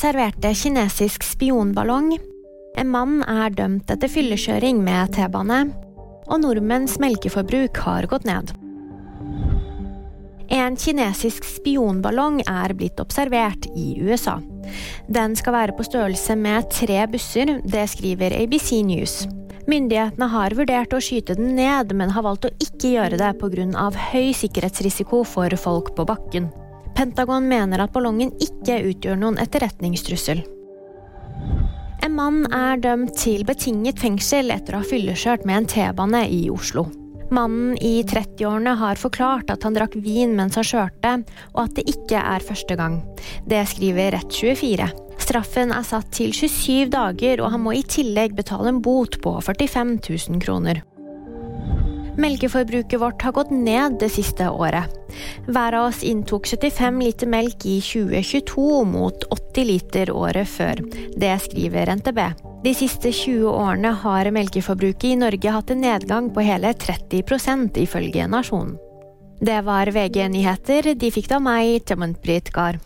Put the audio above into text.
observerte kinesisk spionballong. En mann er dømt etter fyllekjøring med T-bane. Og nordmenns melkeforbruk har gått ned. En kinesisk spionballong er blitt observert i USA. Den skal være på størrelse med tre busser, det skriver ABC News. Myndighetene har vurdert å skyte den ned, men har valgt å ikke gjøre det pga. høy sikkerhetsrisiko for folk på bakken. Pentagon mener at ballongen ikke utgjør noen etterretningstrussel. En mann er dømt til betinget fengsel etter å ha fyllekjørt med en T-bane i Oslo. Mannen i 30-årene har forklart at han drakk vin mens han kjørte, og at det ikke er første gang. Det skriver Rett24. Straffen er satt til 27 dager, og han må i tillegg betale en bot på 45 000 kroner. Melkeforbruket vårt har gått ned det siste året. Hver av oss inntok 75 liter melk i 2022 mot 80 liter året før. Det skriver NTB. De siste 20 årene har melkeforbruket i Norge hatt en nedgang på hele 30% ifølge Nasjonen. Det var VG nyheter. De fikk det av meg, Temantbrit Gahr.